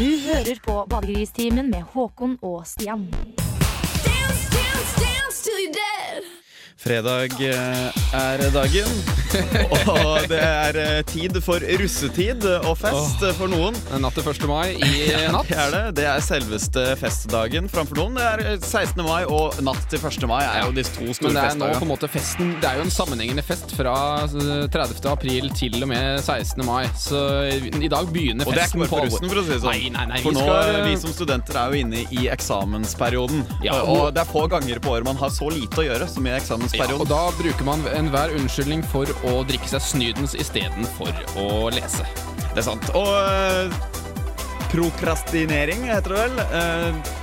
Du hører på Badegristimen med Håkon og Stian. Fredag eh, er dagen, og det er eh, tid for russetid og fest oh, for noen. Natt til 1. mai i natt. Det er det. Det er selveste festdagen framfor noen. Det er eh, 16. mai og natt til 1. mai er jo de to Men store det er nå på en måte festen Det er jo en sammenhengende fest fra eh, 30. april til og med 16. mai. Så i dag begynner festen på Og det er ikke bare for russen, for å si det sånn. Nei, nei, nei, for vi nå, skal- vi som studenter er jo inne i eksamensperioden. Ja, og, og- det er få ganger på året man har så lite å gjøre som i Ja, eksamensperioden. og da bruker man enhver unnskyldning for å drikke seg snydens istedenfor å lese. Det er sant. Og eh, prokrastinering heter det vel. Eh,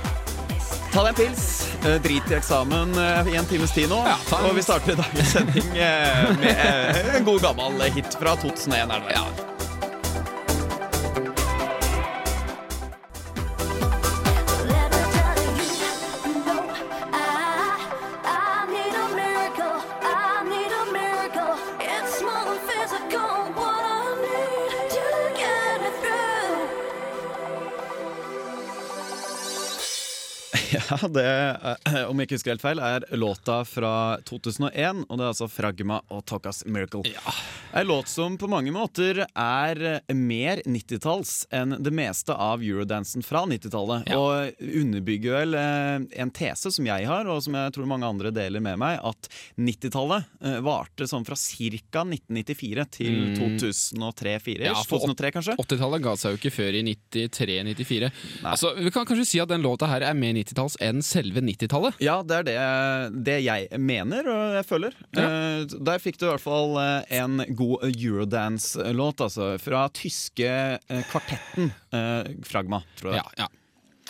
Ta deg en pils, eh, drit i eksamen eh, i en times tid nå. Ja, ta en- Og vi starter dagens sending eh, med eh, en god gammel hit fra 2001. Er det vel? Ja, det, eh, om jeg ikke husker helt feil, er låta fra 2001. Og det er altså Fragma og Tokas Miracle. En låt som på mange måter er mer 90-talls enn det meste av eurodansen fra 90-tallet. Ja. Og underbygger vel eh, en tese som jeg har, og som jeg tror mange andre deler med meg, at 90-tallet eh, varte sånn fra ca. 1994 til 2003-2004. Ja, for 2003, kanskje? 80-tallet ga seg jo ikke før i 93-94. Altså, vi kan kanskje si at den låta her er mer 90-talls enn selve 90-tallet. Ja, det er det, det jeg mener og jeg føler. Ja. der fikk du i hvert fall eh, en god eurodance-låt, altså. Fra tyske eh, kvartetten eh, Fragma, tror jeg. Ja, ja.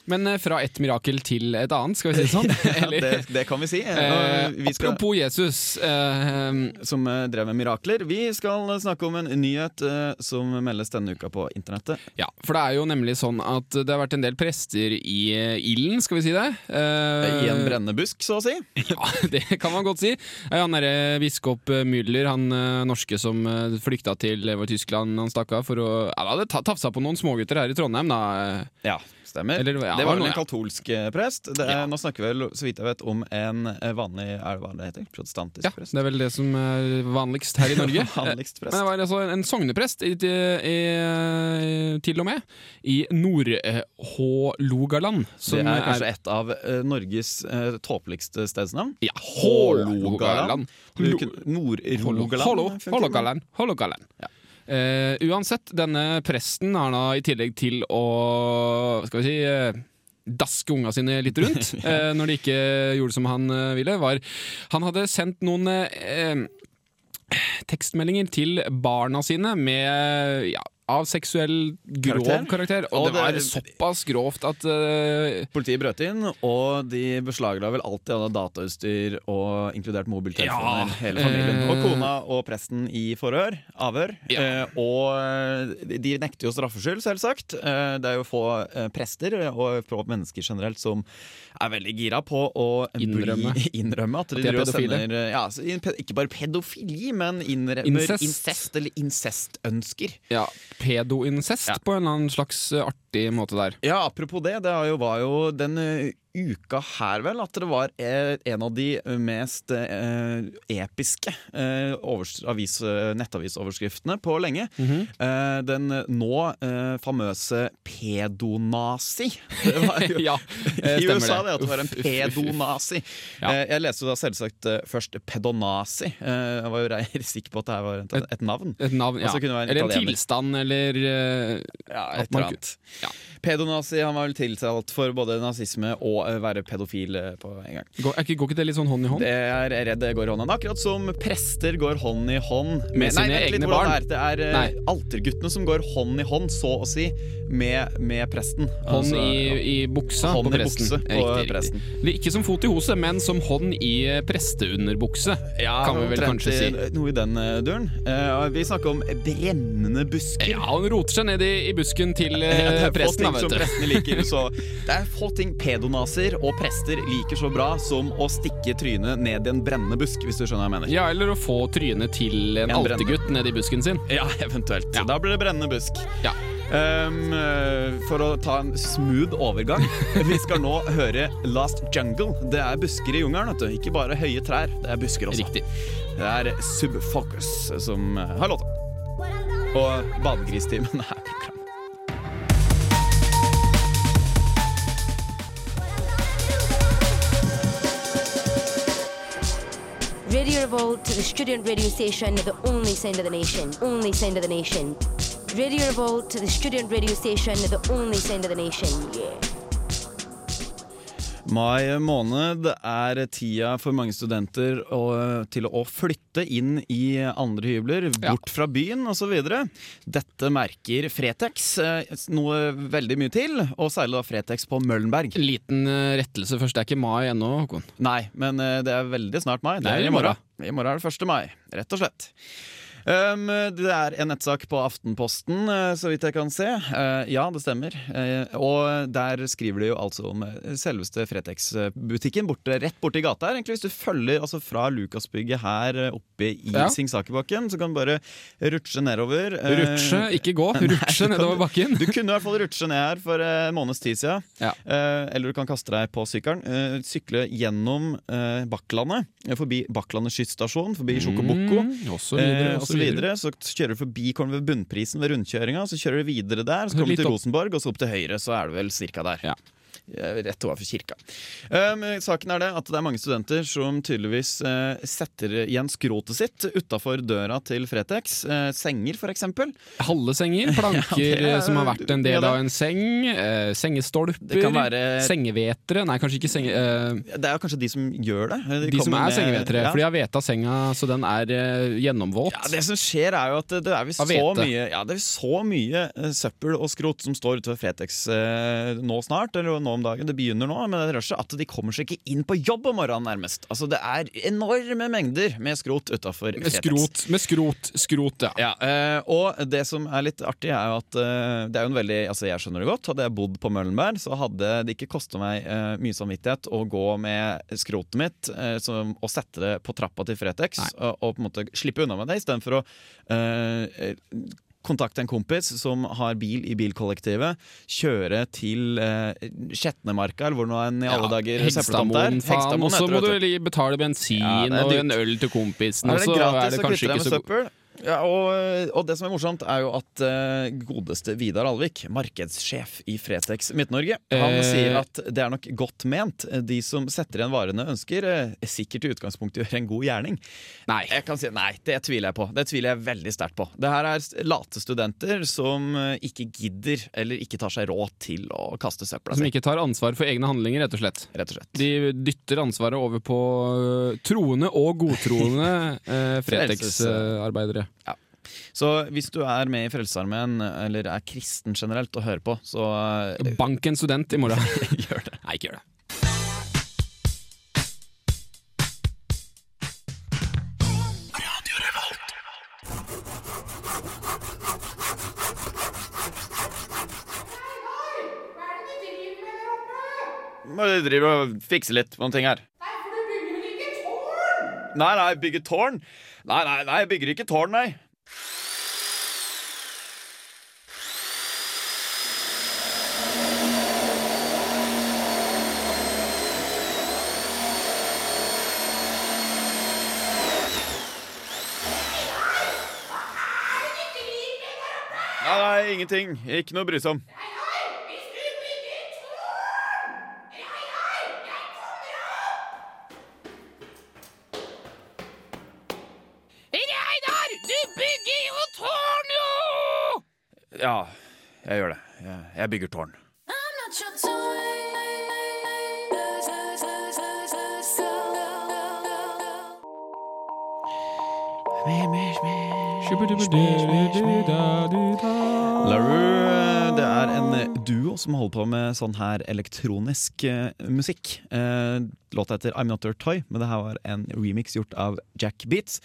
Men eh, fra et mirakel til et annet, skal vi si det sånn? Ja, det, det kan vi si. Eh, vi skal, apropos Jesus. Eh, som eh, drev med mirakler. Vi skal snakke om en nyhet eh, som meldes denne uka på internettet. ja, for det er jo nemlig sånn at det har vært en del prester i eh, ilden, skal vi si det? Eh, I en brennende busk, så å si. Ja, det kan man godt si. Eh, Han derre biskop eh, Müller, han eh, norske som eh, flykta til eh, Tyskland, han stakk av for å ja, Han hadde tafsa på noen smågutter her i Trondheim, da. Ja, stemmer. Eller, ja, det var vel en ja. katolsk prest. Det er, Ja. Nå snakker vi vel, så vidt jeg vet, om en eh, vanlig Er det hva det heter? Protestantisk Ja, prest? det er vel det som er vanligst her i Norge. Vanligst prest. Men det var altså en sogneprest i, i, til og med i Nord-Hålogaland. Det er kanskje et av eh, Norges uh, tåpeligste stedsnavn. Ja, Hålogaland. Nord-Rogaland. Hålogaland. Hålogaland. Hålogaland. Eh, uansett, denne presten har da i tillegg til å Skal vi si eh, daske unga sine litt rundt eh, når de ikke gjorde som han ville, var Han hadde sendt noen eh, tekstmeldinger til barna sine med ja, av seksuell grov Karakter? karakter. Og, Og det var det- såpass grovt at uh, Politiet brøt inn, og de beslagla vel alt de hadde datautstyr, og inkludert mobiltelefoner, Ja, hele familien. Uh, Og kona og presten i forhør. Avhør. Ja. Uh, og de- nekter jo straffskyld, selvsagt. Det er jo få prester og få mennesker generelt som er veldig gira på å Innrømme. bli, innrømme at de, At de er pedofile. sender ja, Ikke bare pedofili, men innrømmer Incest. incest eller incestønsker. ja, pedoincest Ja. på en eller annen slags eh, artig måte der. Ja, apropos det, det var jo den eh, uka her vel at det var eh, en av de mest eh, episke eh, avis, eh, nettavisoverskriftene på lenge. Mhm. Eh, den nå eh, famøse pedonazi. Det var jo ja, i USA det at det var en pedonazi. Ja. Jeg leste da selvsagt først pedonazi. Eh, jeg var jo re- sikker på at det her var et, et navn. Et navn, ja. Altså, Eller en tilstand, eller Ja, et eller annet. ja. Pedonazi han var vel tiltalt for både nazisme og være pedofil eh, på en gang. går, ikke, går ikke det litt sånn hånd i hånd? Det er jeg redd det går hånd i hånd. Akkurat som prester går hånd i hånd Med sine nei, litt egne barn. Det er, det er eh, alterguttene som går hånd i hånd, så å si, med, med presten. Hånd Altså, i, i buksa Hånd på i presten. bukse på Riktig, presten. riktig. Ikke som fot i hose, men som hånd i eh, presteunderbukse. ja, kan vi vel kanskje si. Noe i den døren duren. Eh, vi snakker om brennende busker. Ja, han roter seg ned i, i busken til uh, Ja, er presten, da, vet du. prestene liker. Så det er få ting pedonaser og prester liker så bra som å stikke trynet ned i en brennende busk, hvis du skjønner hva jeg mener. Ja, eller å få trynet til en En altergutt nedi busken sin. Ja, eventuelt. Ja. Da blir det brennende busk. Ja. Um, for å ta en smooth overgang. Vi skal nå høre Last Jungle. Det er busker i jungelen. vet du. Ikke bare høye trær, det er busker også. Riktig. Det er Subfocus som eh, har låta. Og Badegristimen er Revolt to the student radio station, the only sound of the nation. Only sound of the nation. Radio Revolt to the student radio station, the only sound of the nation. Yeah. Mai måned er tida for mange studenter å, til å flytte inn i andre hybler, Ja. bort fra byen osv. Dette merker Fretex eh, noe veldig mye til, og særlig da Fretex på Møllenberg. Liten eh, rettelse først. Det er ikke mai ennå, Håkon. Nei, men eh, det er veldig snart mai. Det er i morgen. I morgen er det 1. mai, rett og slett. Um, det er en nettsak på Aftenposten, eh, så vidt jeg kan se. Uh, ja, det stemmer. Uh, og der skriver de jo altså om selveste Fretex-butikken borte, rett borti gata her. Egentlig Hvis du følger altså, fra Lukasbygget her oppe i Ja. Singsakerbakken, så kan du bare rutsje nedover. Uh, Rutsje, ikke gå. Rutsje du nedover bakken. Du kunne i hvert fall rutsje ned her for en måneds tid siden. Ja. Eller du kan kaste deg på sykkelen. Sykle gjennom Bakklandet, forbi Bakklandet skytsstasjon, forbi Sjokoboko. Mm, og så videre, Eh, og og så videre. Så kjører du forbi kommer ved bunnprisen ved rundkjøringa, så kjører du videre der, så kommer du til. Rosenborg, og så opp til høyre, så er du vel cirka der. Ja. Eh, Rett overfor kirka. Um, saken er det at det er mange studenter som tydeligvis uh, setter igjen skrotet sitt utafor døra til Fretex. Uh, senger, eksempel. Halve senger, planker Ja, er- som har vært en del ja, av en seng, Uh, sengestolper, kan være- sengevetere Nei, kanskje ikke senge... Det er kanskje de som gjør det. de som er med- sengevetere, ja. for de har veta senga så den er gjennomvåt. Ja, Det som skjer, er jo at det er visst så mye, ja, det er så mye søppel og skrot som står utover Fretex nå snart, eller nå om dagen. Det begynner nå med det rushet, at de kommer seg ikke inn på jobb om morgenen, nærmest. Altså, Det er enorme mengder med skrot utafor Med skrot, med skrot, skrot, ja. Ja, eh, og det som er litt artig, er jo at eh, det er jo en veldig Altså, jeg skjønner det godt. Hadde jeg bodd på Møllenberg, så hadde det ikke kosta meg eh, mye samvittighet å gå med skrotet mitt eh, som, og sette det på trappa til Fretex, og, og på en måte slippe unna med det, istedenfor å eh, kontakte en kompis som har bil i bilkollektivet, kjøre til eh, Skjetnemarka, eller hvor nå enn i alle dager søppeltomt er. Hegstadmoen. Og så må du du. betale bensin Ja, og en øl til kompisen, og så er det kanskje ikke så søppel. Ja, og, og det som er morsomt, er jo at uh, godeste Vidar Alvik, markedssjef i Fretex Midt-Norge, han Eh. sier at det er nok godt ment. De som setter igjen varene ønsker, eh, sikkert i utgangspunktet gjør en god gjerning. Nei. Jeg kan si Nei, det tviler jeg på. Det tviler jeg veldig sterkt på. Det her er late studenter som eh, ikke gidder, eller ikke tar seg råd til å kaste søpla Som ikke tar ansvar for egne handlinger, rett og slett. rett og slett. De dytter ansvaret over på troende og godtroende uh, Frelses- Fretex-arbeidere. Så hvis du er med i Frelsesarmeen, eller er kristen generelt og hører på, så eh, Bank en student i morgen. gjør det. Nei, ikke gjør det. Bare driver og fikser litt på noen ting her. Nei, nei, bygge tårn? Nei, nei, nei, jeg bygger ikke tårn, nei. Nei, nei, ingenting. Ikke noe å bry seg om. Ja, jeg gjør det. Jeg, jeg bygger tårn. LaRue, det er en duo som holder på med sånn her elektronisk eh, musikk. Eh, låta heter I'm Not Your Toy, men det her var en remix gjort av Jack Beats.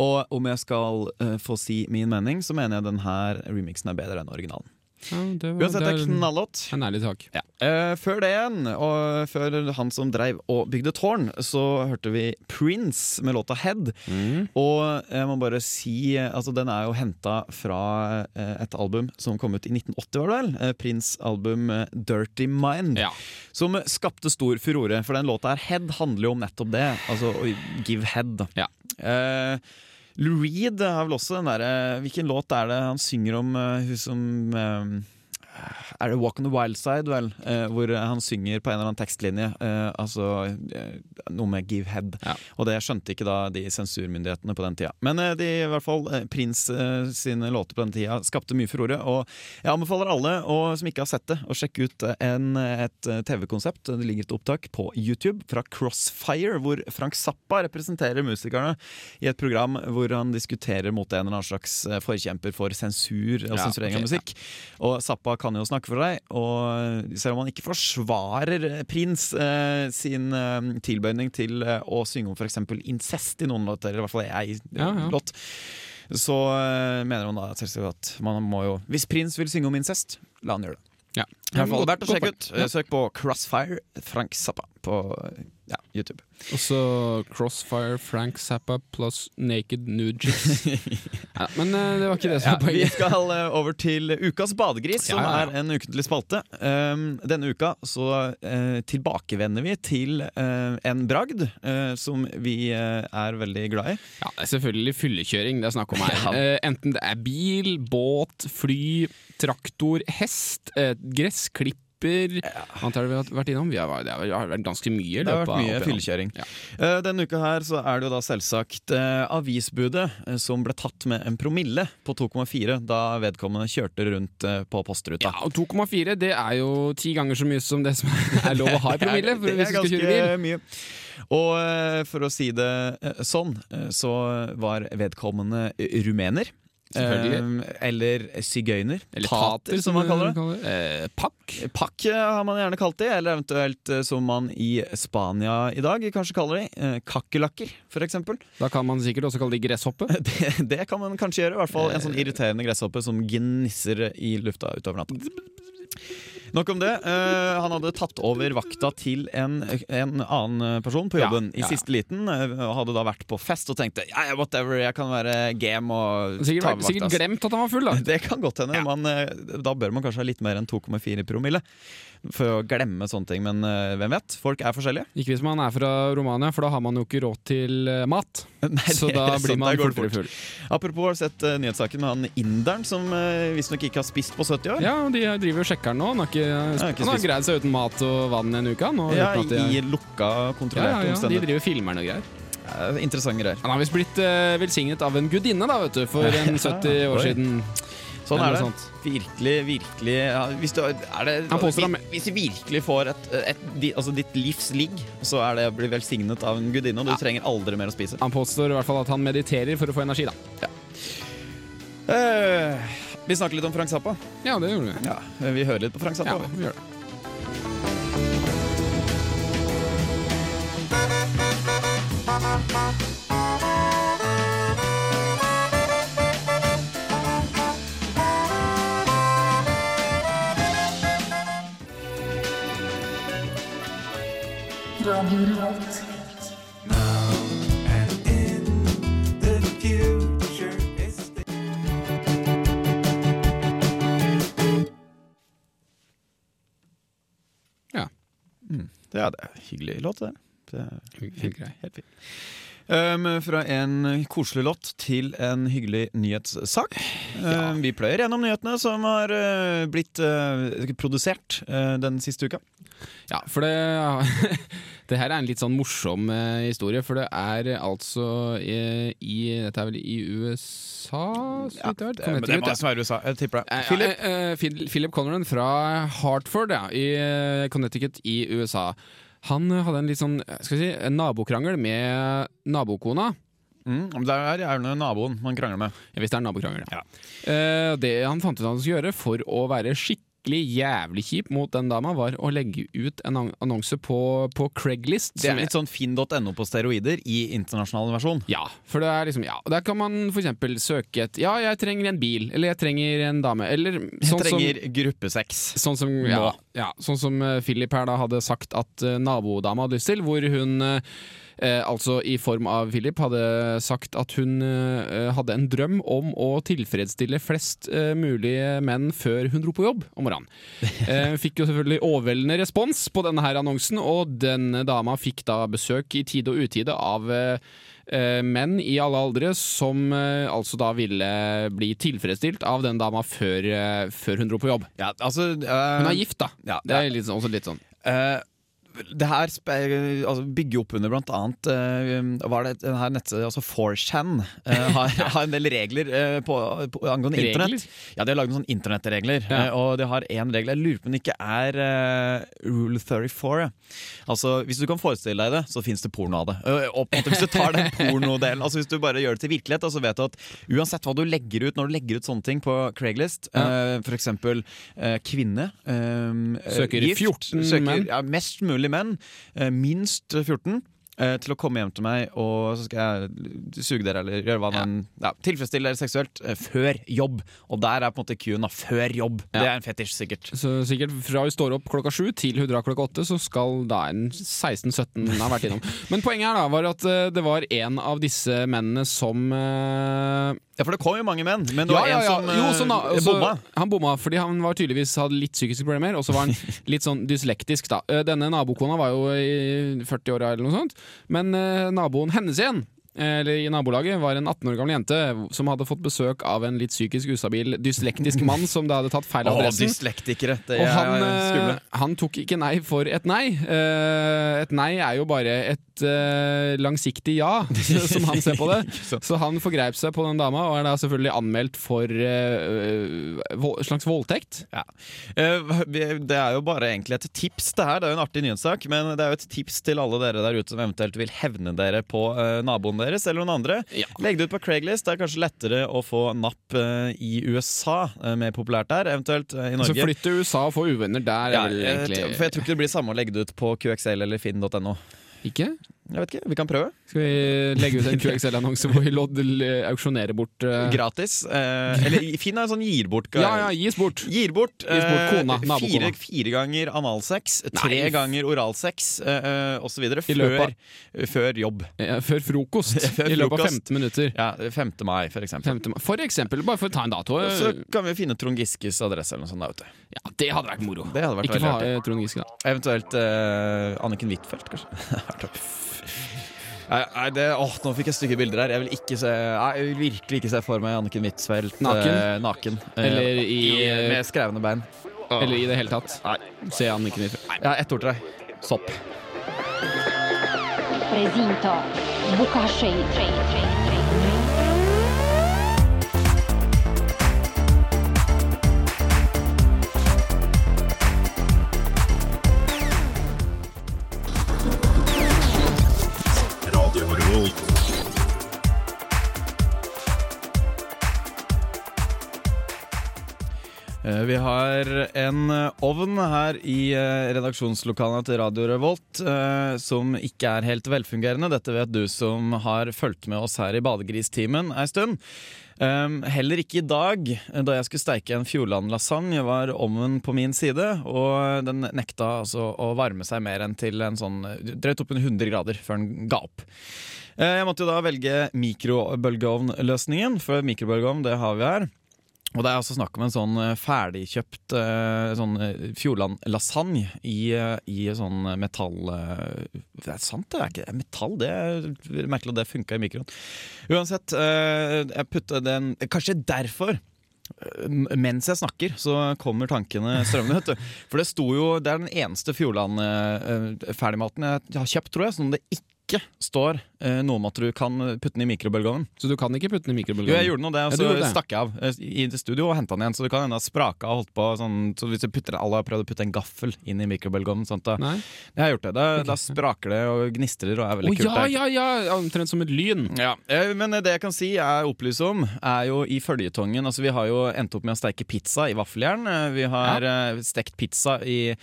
Og om jeg skal uh, få si min mening, så mener jeg denne remixen er bedre enn originalen. Ja, det var, Uansett, det er knallhått. en ærlig sak. Eh, før det igjen, og før han som dreiv og bygde tårn, så hørte vi Prince med låta 'Head'. Mm. Og jeg må bare si Altså Den er jo henta fra eh, et album som kom ut i 1980, var det vel? Eh, Prince' album eh, 'Dirty Mind'. Ja. Som skapte stor furore, for den låta her, 'Head', handler jo om nettopp det. Altså give head. Ja. Eh, Lou Reed har vel også den derre Hvilken låt er det han synger om eh, hun som eh, er det 'Walk on the Wild Side', vel? Eh, hvor han synger på en eller annen tekstlinje. Eh, altså eh, noe med 'give head'. Ja. Og det skjønte ikke da de sensurmyndighetene på den tida. Men eh, de, i hvert fall eh, Prins sine låter på den tida skapte mye furore. Og jeg anbefaler alle og, som ikke har sett det, å sjekke ut en, et TV-konsept. Det ligger et opptak på YouTube fra Crossfire, hvor Frank Zappa representerer musikerne i et program hvor han diskuterer mot en eller annen slags forkjemper for sensur og Ja, sensurering av musikk. Og Zappa kan jo snakke for deg, og selv om han ikke forsvarer prins eh, sin eh, tilbøyning til eh, å synge om f.eks. incest i noen låter, eller i hvert fall jeg Ja, ja. låt, så eh, mener han da selvsagt at man må jo Hvis prins vil synge om incest, la han gjøre det. Ja. I hvert fall verdt å sjekke ut. Eh, Søk på Crossfire Frank Zappa på YouTube. Og så Crossfire, Frank Zappa pluss Naked Nudes. ja, men eh, det var ikke det som Ja, poenget vi skal eh, over til Ukas badegris, som Ja, er en ukentlig spalte. Um, denne uka så uh, tilbakevender vi til uh, en bragd uh, som vi er veldig glad i. Ja, Det er selvfølgelig fyllekjøring det er snakk om her. Enten det er bil, båt, fly, traktor, hest, eh, gressklipper Antar vi har vært innom. Vi har, det har vært ganske mye. Det har vært mye fyllekjøring. Ja. Uh, denne uka her så er det jo da selvsagt uh, avisbudet uh, som ble tatt med en promille på 2,4 da vedkommende kjørte rundt på postruta. Ja, og 2,4 det er jo ti ganger så mye som det som er lov å ha i promille. For det hvis er du skal kjøre bil. ganske mye. Og for å si det sånn, så var vedkommende rumener. Selvfølgelig. Eh, eller sigøyner. Eller Tater, som man kaller det. Eh, pakk. Pakk eh, har man gjerne kalt det, eller eventuelt eh, som man i Spania i dag kanskje kaller de. Eh, kakerlakker, eksempel. Da kan man sikkert også kalle de gresshoppe. Det, det kan man kanskje gjøre. I hvert fall en sånn irriterende gresshoppe som gnisser i lufta utover natta. Nok om det. Uh, han hadde tatt over vakta til en, en annen person på Ja, jobben ja, i siste liten. Uh, hadde da vært på fest og tenkte ja, ja, whatever, jeg kan være game og ta vakta». sikkert glemt at han var full, da. Det kan godt hende. Man, uh, da bør man kanskje ha litt mer enn 2,4 promille for å glemme sånne ting. Men eh, hvem vet? Folk er forskjellige. Ikke hvis man er fra Romania, for da har man jo ikke råd til eh, mat. Nei, Så da blir man fortere full. Apropos, har sett eh, nyhetssaken med han inderen som uh, visstnok ikke har spist på 70 år? Ja, de driver og sjekker den nå. Han har ikke han har greid seg uten mat og vann en uke. Han, Ja, i, I lukka, ja, kontrollerte ja, ja, de omstendigheter. driver filmer og greier. Ja, Interessante greier. Han har visst blitt uh, velsignet av en gudinne da, vet du, for en 70 år siden. Sånn er det. Virkelig, virkelig ja, hvis, du, er det, hvis du virkelig får et, et, et, altså ditt livs ligg, så er det å bli velsignet av en gudinne, og du Ja. trenger aldri mer å spise. Han påstår i hvert fall at han mediterer for å få energi, da. Eh, vi snakker litt om Frank Zappa. Ja, det gjorde vi. Ja, Vi hører litt på Frank Ja, vi gjør det. Ja. Det er det. Hyggelig låt, det. det er Helt grei. helt fint. Um, fra en koselig låt til en hyggelig nyhetssak. Um, vi pløyer gjennom nyhetene som har uh, blitt uh, produsert uh, den siste uka. Ja, for det Det her er en litt sånn morsom historie, for det er altså i, i Dette er vel i USA, Ja, det, det, men det må nesten være USA. Jeg tipper det. Philip? ja, Philip Conran fra Hartford ja, i Connecticut i USA. Han eh, hadde en litt sånn eh, skal vi si, en nabokrangel med nabokona. Mm, det er gjerne naboen man krangler med. Ja, Hvis det er nabokrangel, Ja. Eh, det han fant ut han skulle gjøre for å være skikkelig skikkelig jævlig kjip mot den dama, var å legge ut en annonse på, på Craigslist. Det er litt sånn finn.no på steroider i internasjonal versjon. Ja, for det er liksom, ja, der kan man eksempel søke et Ja, jeg trenger en bil, eller jeg trenger en dame, eller Jeg trenger trenger gruppesex. Sånn som, ja, ja, sånn som eh, Philip her da hadde sagt at uh, nabodama hadde lyst til, hvor hun eh, altså i form av Philip hadde sagt at hun eh, hadde en drøm om å tilfredsstille flest eh, mulige menn før hun dro på jobb om morgenen. Eh, fikk jo selvfølgelig overveldende respons på denne her annonsen, og denne dama fikk da besøk i tide og utide av eh, eh, menn i alle aldre som eh, altså da ville bli tilfredsstilt av den dama før, eh, før hun dro på jobb. Ja, altså Hun eh, er gift, da. ja, Det er litt, sånn- også litt sånn. Eh, det her altså bygger opp under blant annet uh, Hva er det denne nettstedet, altså 4chan, uh, har, har en del regler uh, på, på, angående internett. Ja, De har lagd noen internettregler, Ja. eh, og de har én regel. Jeg lurer på om det ikke er eh, rule 34. Altså, Hvis du kan forestille deg det, så fins det porno av det. Eh, Og på en måte Hvis du tar den pornodelen Altså hvis du bare gjør det til virkelighet, så vet du at uansett hva du legger ut når du legger ut sånne ting på Craigslist, eh, for eksempel eh, kvinne eh, Søker gift, 14 søker. Ja, mest mulig menn. eh, minst 14. eh, til å komme hjem til meg, og så skal jeg suge dere eller gjøre hva man ja, Tilfredsstille dere seksuelt eh, før jobb. Og der er på en måte Q-en. Før jobb. Det er en fetisj, sikkert. Så sikkert fra vi står opp klokka sju til hun drar klokka åtte, så skal da en 16-17 ha vært innom. Men poenget her da var at eh, det var en av disse mennene som eh, Ja, For det kom jo mange menn, men det ja, var ja, en ja. som Jo, sånn da, også, bomma. Han bomma fordi han var tydeligvis hadde litt psykiske problemer, og så var han litt sånn dyslektisk. da Eh, Denne nabokona var jo i 40-åra eller noe sånt, men eh, naboen hennes igjen eh, eller i nabolaget var en 18 år gammel jente som hadde fått besøk av en litt psykisk ustabil, dyslektisk mann som da hadde tatt feil Å, adressen. dyslektikere. Det Og er han, skumle. eh, han tok ikke nei for et nei. Eh, et nei er jo bare et eh, langsiktig ja, som han ser på det. Så han forgreip seg på den dama, og er da selvfølgelig anmeldt for uh, slags voldtekt. Ja. Eh, Det er jo bare egentlig et tips, det her. Det er jo en artig nyhetssak, men det er jo et tips til alle dere der ute som eventuelt vil hevne dere på naboen deres eller noen andre. Ja. Legg det ut på Craigslist. Det er kanskje lettere å få napp i USA, mer populært der, eventuelt i Så Norge. flytt til USA og få uvenner der. Ja, eh, egentlig for jeg tror ikke det blir samme å legge det ut på QXL eller finn.no. Ikke? Jeg vet ikke, Vi kan prøve. Skal vi legge ut en QXL-annonse hvor vi lodd auksjonerer bort uh... Gratis. Uh, eller Finn er en sånn gir bort. Ja, ja, gis bort. Gir bort, Gis bort eh, kona, nabokona. fire, fire ganger analsex, tre Nei. ganger oralsex uh, osv. Før, før jobb. Ja, Før frokost. Før I løpet av frokost. 15 minutter. Ja, 5. mai, for eksempel. 15 For eksempel, bare for å ta en dato. Og eh, så kan vi finne Trond Giskes adresse eller noe sånt. der ute. Ja, det hadde vært moro. Det hadde vært Ikke for eh, Trond Giske, da. Eventuelt eh, Anniken Huitfeldt, kanskje. Nei, nei, det, åh, nå fikk jeg stygge bilder her. Jeg vil, ikke se, nei, jeg vil virkelig ikke se for meg Anniken Huitfeldt Naken? eh, naken. Eh, Eller i, Med skrevne bein. Eller i det hele tatt. Nei. Se Anniken Huitfeldt. Ja, ett ord til deg. Sopp. Prezinto Bukashei Eh, Vi har en eh, ovn her i eh, redaksjonslokalene til Radio Revolt eh, som ikke er helt velfungerende. Dette vet du som har fulgt med oss her i Badegristimen ei stund. Um, heller ikke i dag, eh, da jeg skulle steike en Fjordland-lasagne, var ovnen på min side. Og den nekta altså å varme seg mer enn til en sånn eh, drøyt oppunder 100 grader før den ga opp. Eh, Jeg måtte jo da velge mikrobølgeovnløsningen, for mikrobølgeovn det har vi her. Og det er også snakk om en sånn eh, ferdigkjøpt eh, sånn eh, Fjordland-lasagne i, i sånn metall... Det er sant, det er ikke metall. Det er merkelig at det funka i mikroen. Uansett, jeg putter den Kanskje derfor. Mens jeg snakker, så kommer tankene strømmende. vet. For det sto jo Det er den eneste Fjordland-ferdigmaten jeg har kjøpt, tror jeg, som det ikke ikke står eh, noe om at du kan putte den i mikrobølgeovnen. Så du kan ikke putte den i Jo, jeg mikrobølgeovnen? gjorde nå det, og så ja, stakk jeg av eh, i studio og henta den igjen. Så du kan hende spraka og holdt på sånn Så hvis du putter Alle har prøvd å putte en gaffel inn i mikrobølgeovnen. sånt, da, Nei? jeg har gjort det. Da, da spraker det og gnistrer og er veldig veldig kult. ja, ja, ja! Omtrent som et lyn. Ja, eh, men det jeg kan si jeg opplyser om, er jo i føljetongen Altså Vi har jo endt opp med å steike pizza i vaffeljern. Eh, Vi har ja. stekt pizza i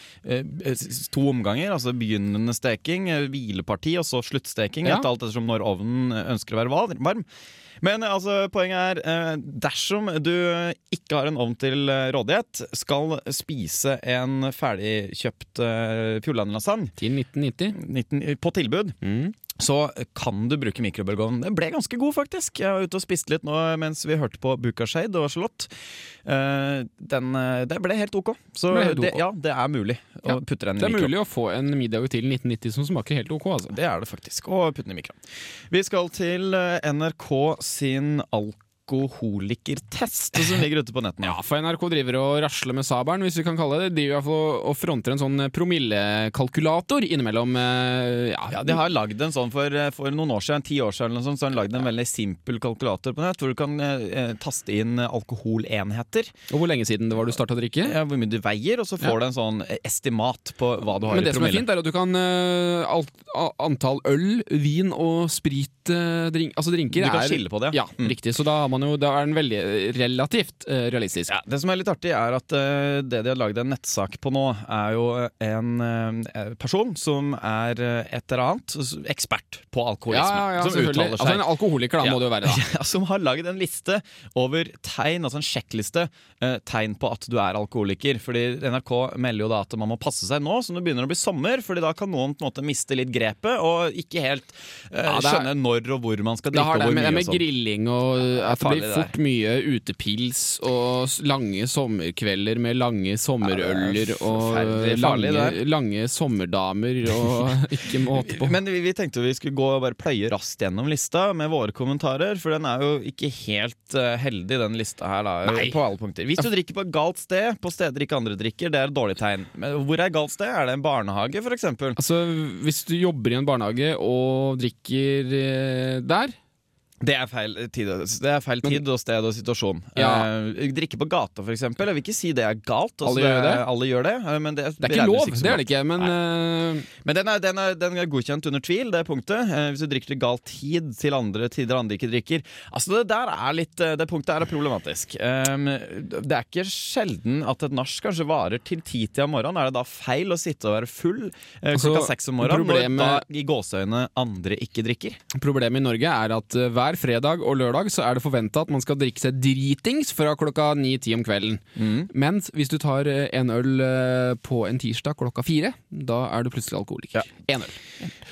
to omganger. Altså begynnende steking, hvileparti og så sluttsteking. Ja. Etter alt ettersom når ovnen ønsker å være varm. Men eh, altså, poenget er eh, dersom du ikke har en ovn til eh, rådighet, skal spise en ferdigkjøpt Fjordland-lasagne Til 1990. 19 på tilbud, Mm. Så kan du bruke mikrobølgeovn. Den ble ganske god, faktisk. Jeg var ute og spiste litt nå mens vi hørte på Bukashade og Charlotte. Eh, den, eh, det ble helt ok. Så Ble helt ok. Det, ja, det er mulig Ja, å putte den Det er mikro. mulig å få en middag til 1990 som smaker helt ok, altså. Det er det faktisk. Og putte den i mikro. Vi skal til eh, NRK sin alkoholikertest, som ligger ute på nettene. Ja, for NRK driver og rasler med sabelen, hvis vi kan kalle det. De driver i hvert og fronter en sånn promillekalkulator innimellom. eh, Ja, Ja, De har lagd en sånn for, for noen år siden, ti år siden, eller noe sånt, så har de lagd en veldig simpel kalkulator på nett, hvor du kan eh, taste inn alkoholenheter. Og hvor lenge siden det var du starta å drikke? Ja, hvor mye du veier, og så får Ja. du en sånn estimat på hva du har Men i det som er fint, er at du kan eh, alt, Antall øl, vin og sprit eh, drink, Altså drinker Du kan er skille på det. Ja, Mm. riktig. Så da, har man jo, da er den veldig eh, relativt uh, realistisk. Ja, det som er litt artig, er at uh, det de har lagd en nettsak på nå, er jo en uh, person som er et eller annet ekspert på alkoholisme. Ja, ja, som uttaler seg. Altså En alkoholiker, da, må det jo være. da som har lagd en liste over tegn, altså en sjekkliste, tegn på at du er alkoholiker. Fordi NRK melder jo da at man må passe seg nå som det begynner å bli sommer, Fordi da kan noen på en måte miste litt grepet og ikke helt skjønne når og hvor man skal Det drikke det med, det med og sånn. grilling og at det farlig, blir fort mye utepils og lange sommerkvelder med lange sommerøller Ja, og lange, lange sommerdamer og ikke måte på. Men vi, vi tenkte vi skulle gå og bare pløye raskt gjennom lista med våre kommentarer, for den er jo ikke helt uh, heldig, den lista her, da, Nei. på alle punkter. Hvis du drikker på et galt sted, på steder ikke andre drikker, det er et dårlig tegn. Men hvor er galt sted? Er det en barnehage, eksempel? Altså, Hvis du jobber i en barnehage og drikker eh, der Det er feil tid, det er feil tid og sted og situasjon. Ja. Eh, drikke på gata, eksempel. Jeg vil ikke si det er galt. Også, Alle gjør det? Alle gjør det, eh, men det, Det er ikke lov, det er det ikke, men uh... Men den er, den, er, den er godkjent under tvil, det punktet. Eh, hvis du drikker til gal tid til andre tider andre ikke drikker. Altså Det der er litt eh, Det punktet er problematisk. Um, det er ikke sjelden at et nach kanskje varer til ti-tida om morgenen. Er det da feil å sitte og være full eh, Altså, klokka seks om morgenen problemet- når da i gåseøyne andre ikke drikker? problemet i Norge er at eh, hver fredag og lørdag så er det forventa at man skal drikke seg dritings fra klokka ni-ti om kvelden. Mm. Mens hvis du tar eh, en øl eh, på en tirsdag klokka fire, da er du plutselig alkoholiker. En øl.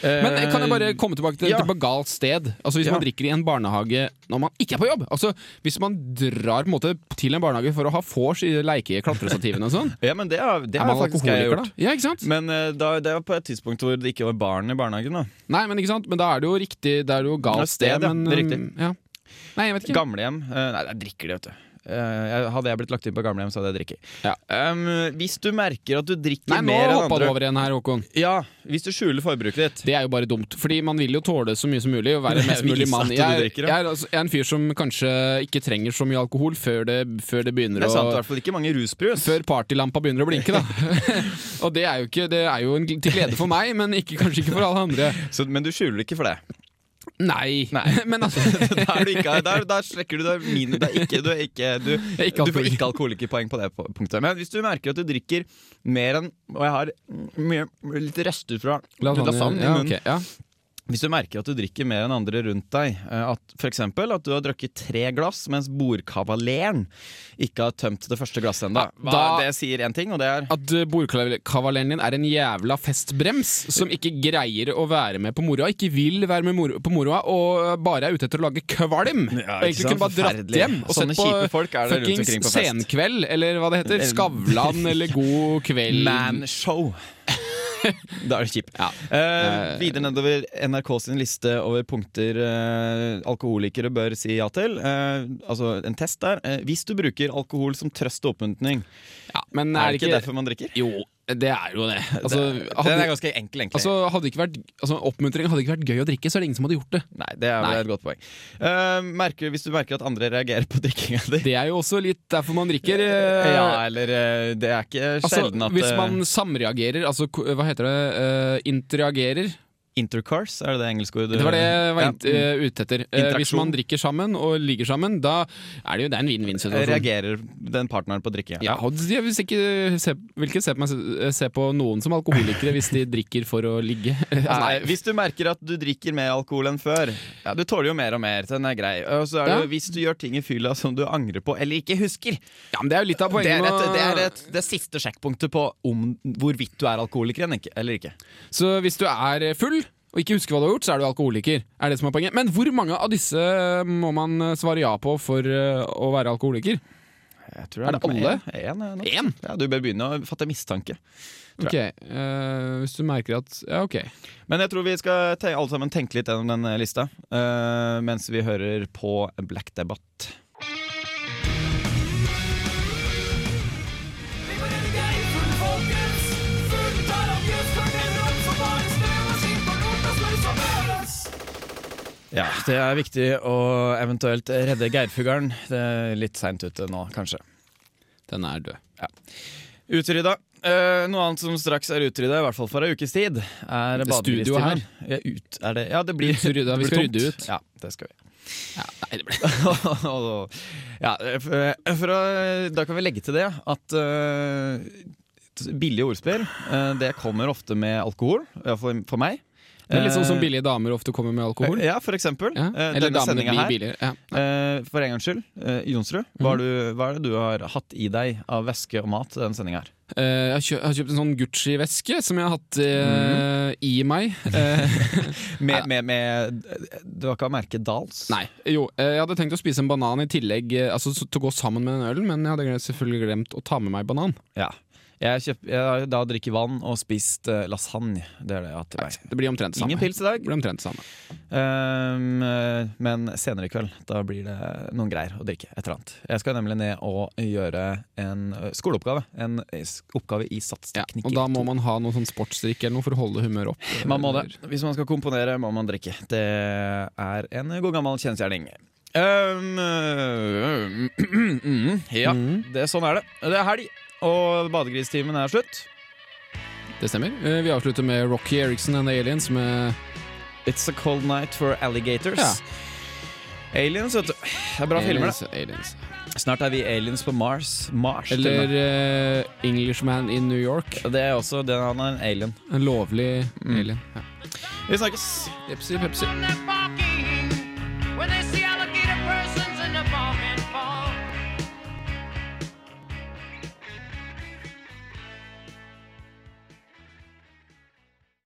Men eh, kan jeg bare komme tilbake til, ja. til galt sted? Altså Hvis Ja. man drikker i en barnehage når man ikke er på jobb Altså Hvis man drar på en måte til en barnehage for å ha vors i leike-klatrestativene og sånn, Ja, men det har, det er har man faktisk jeg gjort. da? Ja, ikke sant? Men da, det var på et tidspunkt hvor det ikke var barn i barnehagen. da Nei, men ikke sant? Men da er det jo riktig Det er jo galt Ja, sted, ja. men er riktig. um, Ja. Nei, jeg vet ikke. Gamlehjem eh, Nei, der drikker de, vet du. Eh, hadde jeg blitt lagt inn på gamlehjem, så hadde jeg drikket. Ja. Um, hvis du merker at du drikker Nei, nå mer enn hoppa du over igjen her, Håkon. Ja, hvis du skjuler forbruket ditt. Det er jo bare dumt, fordi man vil jo tåle så mye som mulig. Og være mest mulig mann. Jeg, er- drikker, jeg, er, altså, jeg er en fyr som kanskje ikke trenger så mye alkohol før det, før det begynner Det er sant, i hvert fall ikke mange rusbrus. før partylampa begynner å blinke, da. og det er jo ikke Det er jo en, til glede for meg, men ikke, kanskje ikke for alle andre. Så, men du skjuler ikke for det. Nei. men altså Da er du ikke, der, der strekker du deg er ikke, du, ikke, du, ikke du får ikke alkoholikerpoeng på det punktet. Men hvis du merker at du drikker mer enn Og jeg har mye, litt rester fra lasagne i ja, munnen. ja. Hvis du merker at du drikker mer enn andre rundt deg, eh, at for eksempel at du har drukket tre glass, mens bordkavaleren ikke har tømt det første glasset ennå. Ja, Det sier én ting, og det er At uh, bordkavaleren din er en jævla festbrems som ikke greier å være med på moroa, ikke vil være med moro, på moroa, og bare er ute etter å lage kvalm. Ja, og egentlig sant? kunne bare dratt hjem og Sånne sett på fuckings. Senkveld, eller hva det heter. Skavlan eller God kveld. manshow. Da er det kjipt. Ja. Uh, videre nedover NRK sin liste over punkter uh, alkoholikere bør si ja til. Uh, altså en test der. Hvis du bruker alkohol som trøst og oppmuntring, Ja, men er det ikke derfor man drikker? Jo, Det er jo det. Altså, Den er ganske enkel, egentlig. altså, hadde ikke vært, altså, oppmuntring hadde ikke vært gøy å drikke, så er det ingen som hadde gjort det. Nei, det er Nei. et godt poeng. Uh, merker, hvis du merker at andre reagerer på drikkinga di Det er jo også litt derfor man drikker. Uh, Ja, eller uh, Det er ikke altså, sjelden at hvis eh, man samreagerer, altså hva heter det, eh, interagerer Intercourse, er det det engelske ordet? Det var det jeg var Ja. eh, ute etter. Eh, hvis man drikker sammen og ligger sammen, da er det jo det er en vinn-vinn-situasjon. Reagerer den partneren på drikke? Ja, jeg vil ikke se, vil ikke se på, meg, se på noen som alkoholikere hvis de drikker for å ligge. Altså, Nei, hvis du merker at du drikker mer alkohol enn før Ja, Du tåler jo mer og mer, den er grei. Og så er det Ja. jo hvis du gjør ting i fylla som du angrer på eller ikke husker. Ja, men Det er jo litt av Det poenget. er, et, det er et, det siste sjekkpunktet på om hvorvidt du er alkoholiker eller ikke. Så hvis du er full og ikke husker hva du har gjort, så er du alkoholiker. Er det som er poenget. Men hvor mange av disse må man svare ja på for eh, å være alkoholiker? Jeg tror Er det alle? En, en. Én? Ja, du bør begynne å fatte mistanke. Ok, uh, Hvis du merker at Ja, ok. Men jeg tror vi skal alle sammen tenke litt gjennom den eh, lista uh, mens vi hører på Black Debate. Ja, det er viktig å eventuelt redde geirfuglen. Det er litt seint ute nå, kanskje. Den er død. Utrydda. Uh, noe annet som straks er utrydda, i hvert fall for ei ukes tid, er studioet badegristimen. Ja, ut, er det, ja, det blir Utrydda, vi skal rydde ut. Ja, det skal vi. Ja, nei, det blir ja, for, for å, da kan vi legge til det at uh, billige ordspill uh, Det kommer ofte med alkohol, iallfall for meg. Det er litt sånn som Eh, billige damer ofte kommer med alkohol. Ja, for eksempel. Ja. Eh, Eller denne damene blir billigere. Ja. Eh, for en gangs skyld, eh, Jonsrud, hva, har hva er det du har hatt i deg av væske og mat denne sendinga her? Eh, jeg har kjøpt, en sånn Gucci-veske som jeg har hatt mm. i meg. Eh, Med, med, med Du har ikke merket Dals? nei, jo, eh, jeg hadde tenkt å spise en banan i tillegg, eh, altså til å gå sammen med den ølen, men jeg hadde selvfølgelig glemt å ta med meg banan. Ja. Jeg, kjøp, jeg har da drikket vann og spist uh, lasagne. Det er det jeg har til meg. Det blir omtrent det samme. Ingen pils i dag. Det blir omtrent det samme. Um, men senere i kveld Da blir det noen greier å drikke. Et eller annet Jeg skal nemlig ned og gjøre en eh, skoleoppgave. En oppgave i Ja, og da må man ha noe sånn sportsdrikk eller noe for å holde humøret opp. Man må det. Hvis man skal komponere, må man drikke. Det er en god gammel kjensgjerning. Ehm, uh, ja, det, sånn er det. Det er helg, og badegristimen er slutt. Det stemmer. Eh, Vi avslutter med Rocky Eriksen and the Aliens med It's a cold night for alligators. Ja. Aliens, vet du. Det er bra filmer, det. Aliens. Snart er vi aliens på Mars. Mars Eller eh, Englishman in New York. Det er også det, Han er en alien. En lovlig Mm. alien. Ja. Vi snakkes. Pepsi, Pepsi.